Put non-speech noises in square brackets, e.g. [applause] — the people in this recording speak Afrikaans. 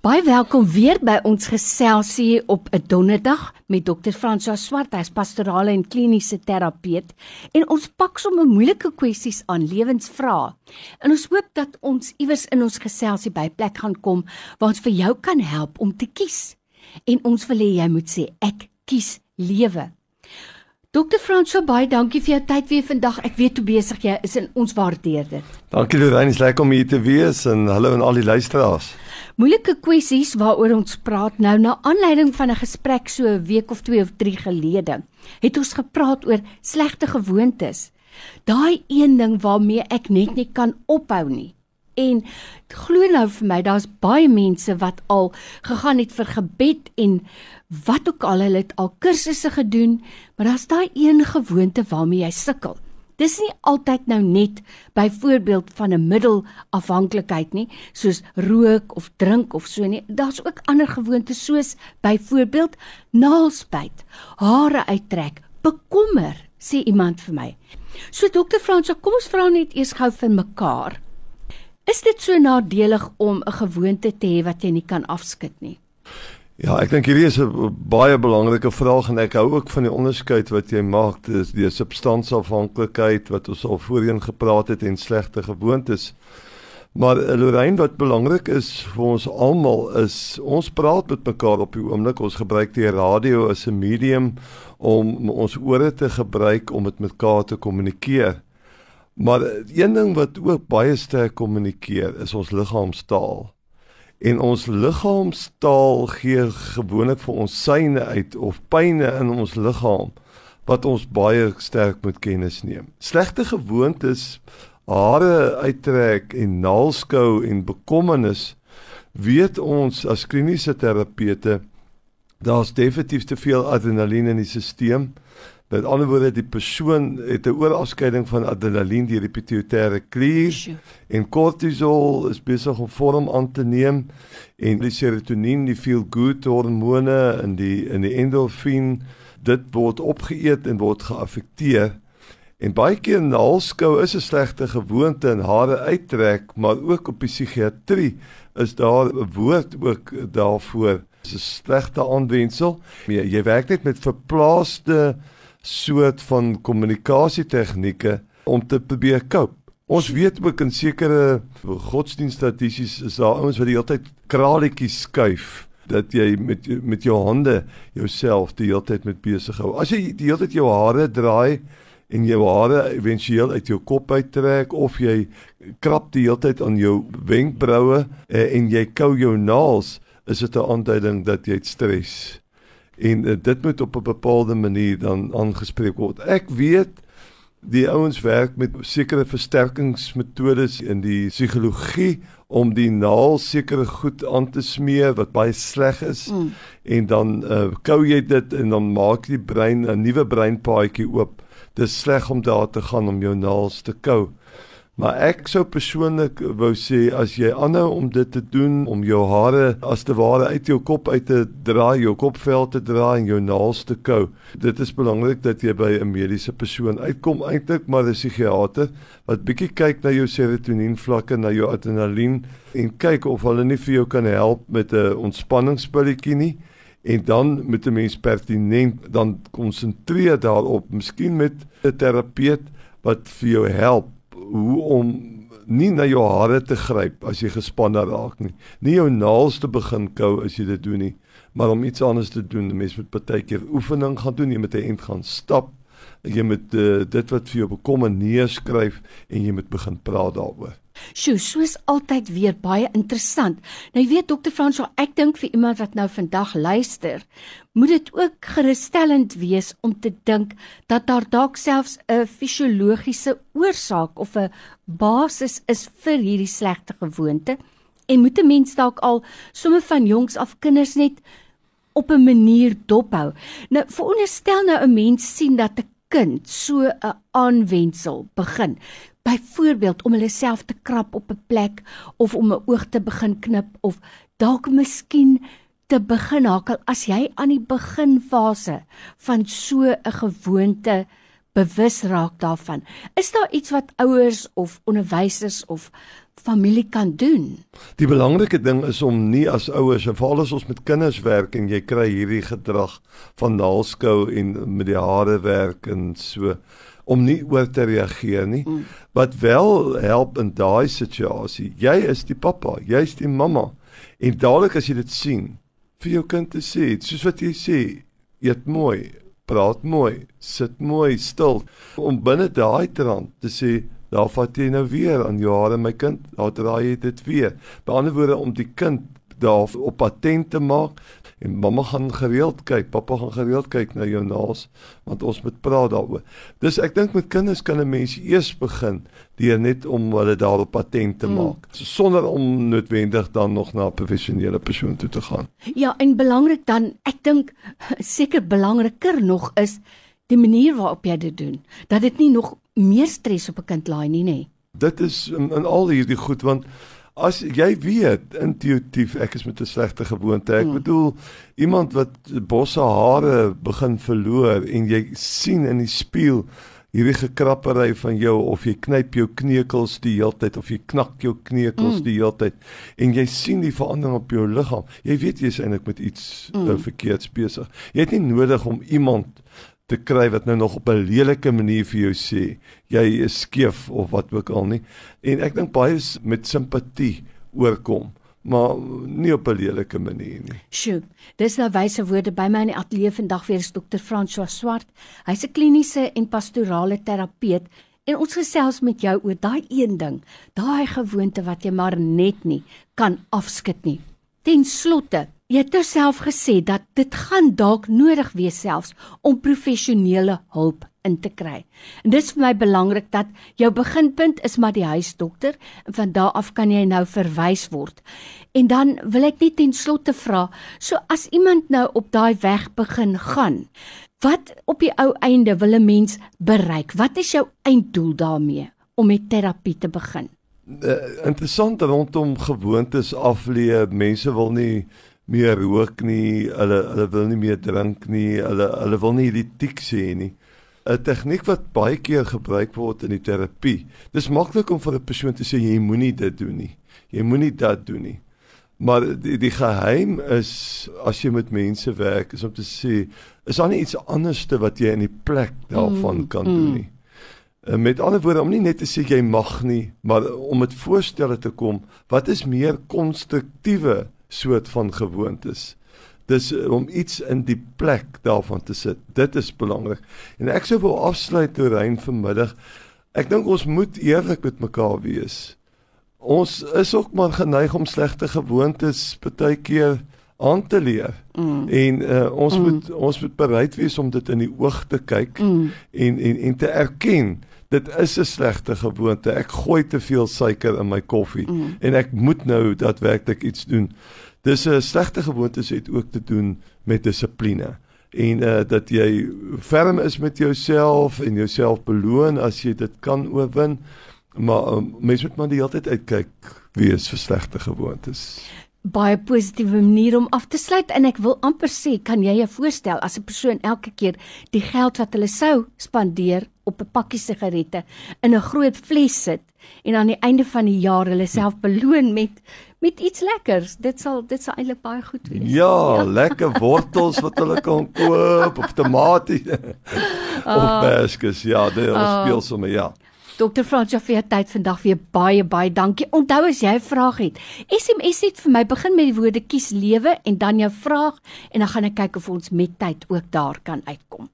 Baie welkom weer by ons geselsie op 'n donderdag met Dr. François Swart, hy's pastorale en kliniese terapeut en ons pak sommer moeilike kwessies aan lewensvrae. En ons hoop dat ons iewers in ons geselsie by 'n plek gaan kom waar ons vir jou kan help om te kies. En ons wil hê jy moet sê ek kies lewe. Dr. François, baie dankie vir jou tyd weer vandag. Ek weet hoe besig jy is en ons waardeer dit. Dankie Lorraine, is lekker om hier te wees en hallo aan al die luisteraars. Moeilike kwessies waaroor ons praat nou na aanleiding van 'n gesprek so 'n week of 2 of 3 gelede. Het ons gepraat oor slegte gewoontes. Daai een ding waarmee ek net nie kan ophou nie. En glo nou vir my, daar's baie mense wat al gegaan het vir gebed en wat ook al hulle het al kursusse gedoen, maar daar's daai een gewoonte waarmee jy sukkel. Dis nie altyd nou net byvoorbeeld van 'n middelafhanklikheid nie, soos rook of drink of so nie. Daar's ook ander gewoontes soos byvoorbeeld naalsbyt, hare uittrek, bekommer, sê iemand vir my. So dokter Frans, kom ons vra net eers gou vir mekaar. Is dit so nadelig om 'n gewoonte te hê wat jy nie kan afskud nie? Ja, ek dink hierdie is 'n baie belangrike vraag en ek hou ook van die onderskeid wat jy maak dis die substansieafhanklikheid wat ons al voorheen gepraat het en slegte gewoontes. Maar eh, Lorraine wat belangrik is vir ons almal is ons praat met mekaar op die oomblik ons gebruik die radio as 'n medium om ons ore te gebruik om met mekaar te kommunikeer. Maar eh, een ding wat ook baie sterk kommunikeer is ons liggaamstaal en ons liggaamstaal gee gewoonlik vir ons syne uit of pyne in ons liggaam wat ons baie sterk moet kennis neem. Slegte gewoontes, hare uittrek en naalskou en bekommernis weet ons as kliniese terapeute daar's definitief te veel adrenalien in die stelsel Met ander woorde die persoon het 'n oorafskeiding van adrenalien deur die pituitêre klier en kortisol is besig om vorm aan te neem en die serotonien, die feel good hormone en die in die endorfien dit word opgeëet en word geaffekteer. En baie keer naalskou is 'n slegte gewoonte en hare uittrek, maar ook op die psigiatrie is daar 'n woord ook daarvoor. Dit is 'n slegte aanwensel. Jy, jy werk net met verplaaste soort van kommunikasietegnieke om te probeer cope. Ons weet ook in sekere godsdienststradisies is daar ouens wat die hele tyd kraletjies skuif dat jy met met jou hande jouself die hele tyd met besig hou. As jy die hele tyd jou hare draai en jou hare éventueel uit jou kop uittrek of jy krap die hele tyd aan jou wenkbroue eh, en jy kou jou naels, is dit 'n aanduiding dat jy stres en uh, dit moet op 'n bepaalde manier dan aangespreek word. Ek weet die ouens werk met sekere versterkingsmetodes in die psigologie om die naal sekere goed aan te smeer wat baie sleg is mm. en dan uh, kou jy dit en dan maak die brein 'n nuwe breinpaadjie oop. Dit is sleg om daar te gaan om jou naels te kou. Maar ek sou persoonlik wou sê as jy aanhou om dit te doen om jou hare as te ware uit jou kop uit te dra, jou kopvel te dra en jou naels te kou. Dit is belangrik dat jy by 'n mediese persoon uitkom eintlik, maar 'n psigiater wat bietjie kyk na jou serotonien vlakke, na jou adrenalien en kyk of hulle nie vir jou kan help met 'n ontspanningspilletjie nie en dan moet 'n mens pertinent dan konsentreer daarop, miskien met 'n terapeut wat vir jou help hoe om nie na jou hare te gryp as jy gespanne raak nie. Nie jou naels te begin kou as jy dit doen nie, maar om iets anders te doen. Mens moet partykeer oefening gaan doen, jy moet 'n ent gaan stap. Jy moet uh, dit wat vir jou bekommer neerskryf en jy moet begin praat daaroor. Sjoe, soos altyd weer baie interessant. Nou jy weet dokter Fransjo, ek dink vir iemand wat nou vandag luister, moet dit ook gerusstellend wees om te dink dat daar dalk selfs 'n fisiologiese oorsaak of 'n basis is vir hierdie slegte gewoonte en moet 'n mens dalk al sommer van jongs af kinders net op 'n manier dophou. Nou veronderstel nou 'n mens sien dat 'n kind so 'n aanwensel begin byvoorbeeld om hulle self te krap op 'n plek of om 'n oog te begin knip of dalk miskien te begin hakel as jy aan die beginfase van so 'n gewoonte bewus raak daarvan. Is daar iets wat ouers of onderwysers of familie kan doen? Die belangrike ding is om nie as ouers en veral as ons met kinders werk en jy kry hierdie gedrag van naalskou en met die hare werk en so om nie oor te reageer nie. Mm. Wat wel help in daai situasie, jy is die pappa, jy is die mamma. En dadelik as jy dit sien, vir jou kind te sê, soos wat jy sê, eet mooi, praat mooi, sit mooi stil om binne daai trant te sê daar vat jy nou weer aan jou hare my kind, daar draai jy dit weer. By ander woorde om die kind daar op patent te maak en mamma gaan gereeld kyk, pappa gaan gereeld kyk na jou naels want ons moet praat daaroor. Dis ek dink met kinders kan 'n mens eers begin deur net om hulle daarop patent te hmm. maak mm. sonder om noodwendig dan nog na 'n professionele persoon toe te gaan. Ja, en belangrik dan, ek dink [laughs] seker belangriker nog is die manier waarop jy dit doen. Dat dit nie nog meer stres op 'n kind laai nie, nê. Dit is in, in al hierdie goed want as jy weet intuïtief ek is met 'n slegte gewoonte. Ek hmm. bedoel iemand wat bosse hare begin verloor en jy sien in die spieël hierdie gekrappery van jou of jy knyp jou kneukels die heeltyd of jy knak jou kneukels mm. die heeltyd en jy sien die verandering op jou liggaam. Jy weet jy is eintlik met iets mm. uh, verkeerds besig. Jy het nie nodig om iemand te kry wat nou nog op 'n lelike manier vir jou sê jy is skeef of wat ook al nie. En ek dink baie met simpatie oorkom maar nie op 'n lelike manier nie. Sjoe, dis nou wyse woorde by my in die ateljee vandag weer is dokter François Swart. Hy's 'n kliniese en pastorale terapeut en ons gesels met jou oor daai een ding, daai gewoonte wat jy maar net nie kan afskud nie. Ten slotte, Jy het terself gesê dat dit gaan dalk nodig wees selfs om professionele hulp in te kry. En dis vir my belangrik dat jou beginpunt is maar die huisdokter en van daar af kan jy nou verwys word. En dan wil ek net ten slotte vra, so as iemand nou op daai weg begin gaan, wat op die ou einde wil 'n mens bereik? Wat is jou einddoel daarmee om met terapie te begin? Uh, interessant rondom gewoontes afleer. Mense wil nie meer rook nie, hulle hulle wil nie meer drink nie, hulle hulle wil nie etiek sê nie. 'n Tegniek wat baie keer gebruik word in die terapie. Dis maklik om vir 'n persoon te sê jy moenie dit doen nie. Jy moenie dat doen nie. Maar die die geheim is as jy met mense werk is om te sê is daar nie iets anderste wat jy in die plek daarvan mm, kan mm. doen nie. Uh, met ander woorde om nie net te sê jy mag nie, maar om met voorstelle te kom wat is meer konstruktiewe soort van gewoontes. Dis eh, om iets in die plek daarvan te sit. Dit is belangrik. En ek sou wil afsluit oor rein vanmiddag. Ek dink ons moet eerlik met mekaar wees. Ons is ook maar geneig om slegte gewoontes baie keer aan te leer. Mm. En uh, ons mm. moet ons moet bereid wees om dit in die oog te kyk mm. en en en te erken dit is 'n slegte gewoonte. Ek gooi te veel suiker in my koffie mm. en ek moet nou daadwerklik iets doen. Dis 'n slegte gewoonte het ook te doen met dissipline en uh, dat jy ferm is met jouself en jouself beloon as jy dit kan oorwin. Maar um, mens moet maar die hele tyd uitkyk wie is vir slegte gewoontes baie positiewe manier om af te sluit en ek wil amper sê kan jy jou voorstel as 'n persoon elke keer die geld wat hulle sou spandeer op 'n pakkie sigarette in 'n groot fles sit en aan die einde van die jaar hulle self beloon met met iets lekkers dit sal dit sal eintlik baie goed wees ja, ja. lekker wortels wat hulle kan koop of tomaties [laughs] uh, of ah. beskes ja dit uh, speel sommer ja Dr. Frans Jaffe tyd vandag weer baie baie dankie. Onthou as jy 'n vraag het, SMS net vir my begin met die woorde kies lewe en dan jou vraag en dan gaan ek kyk of ons met tyd ook daar kan uitkom.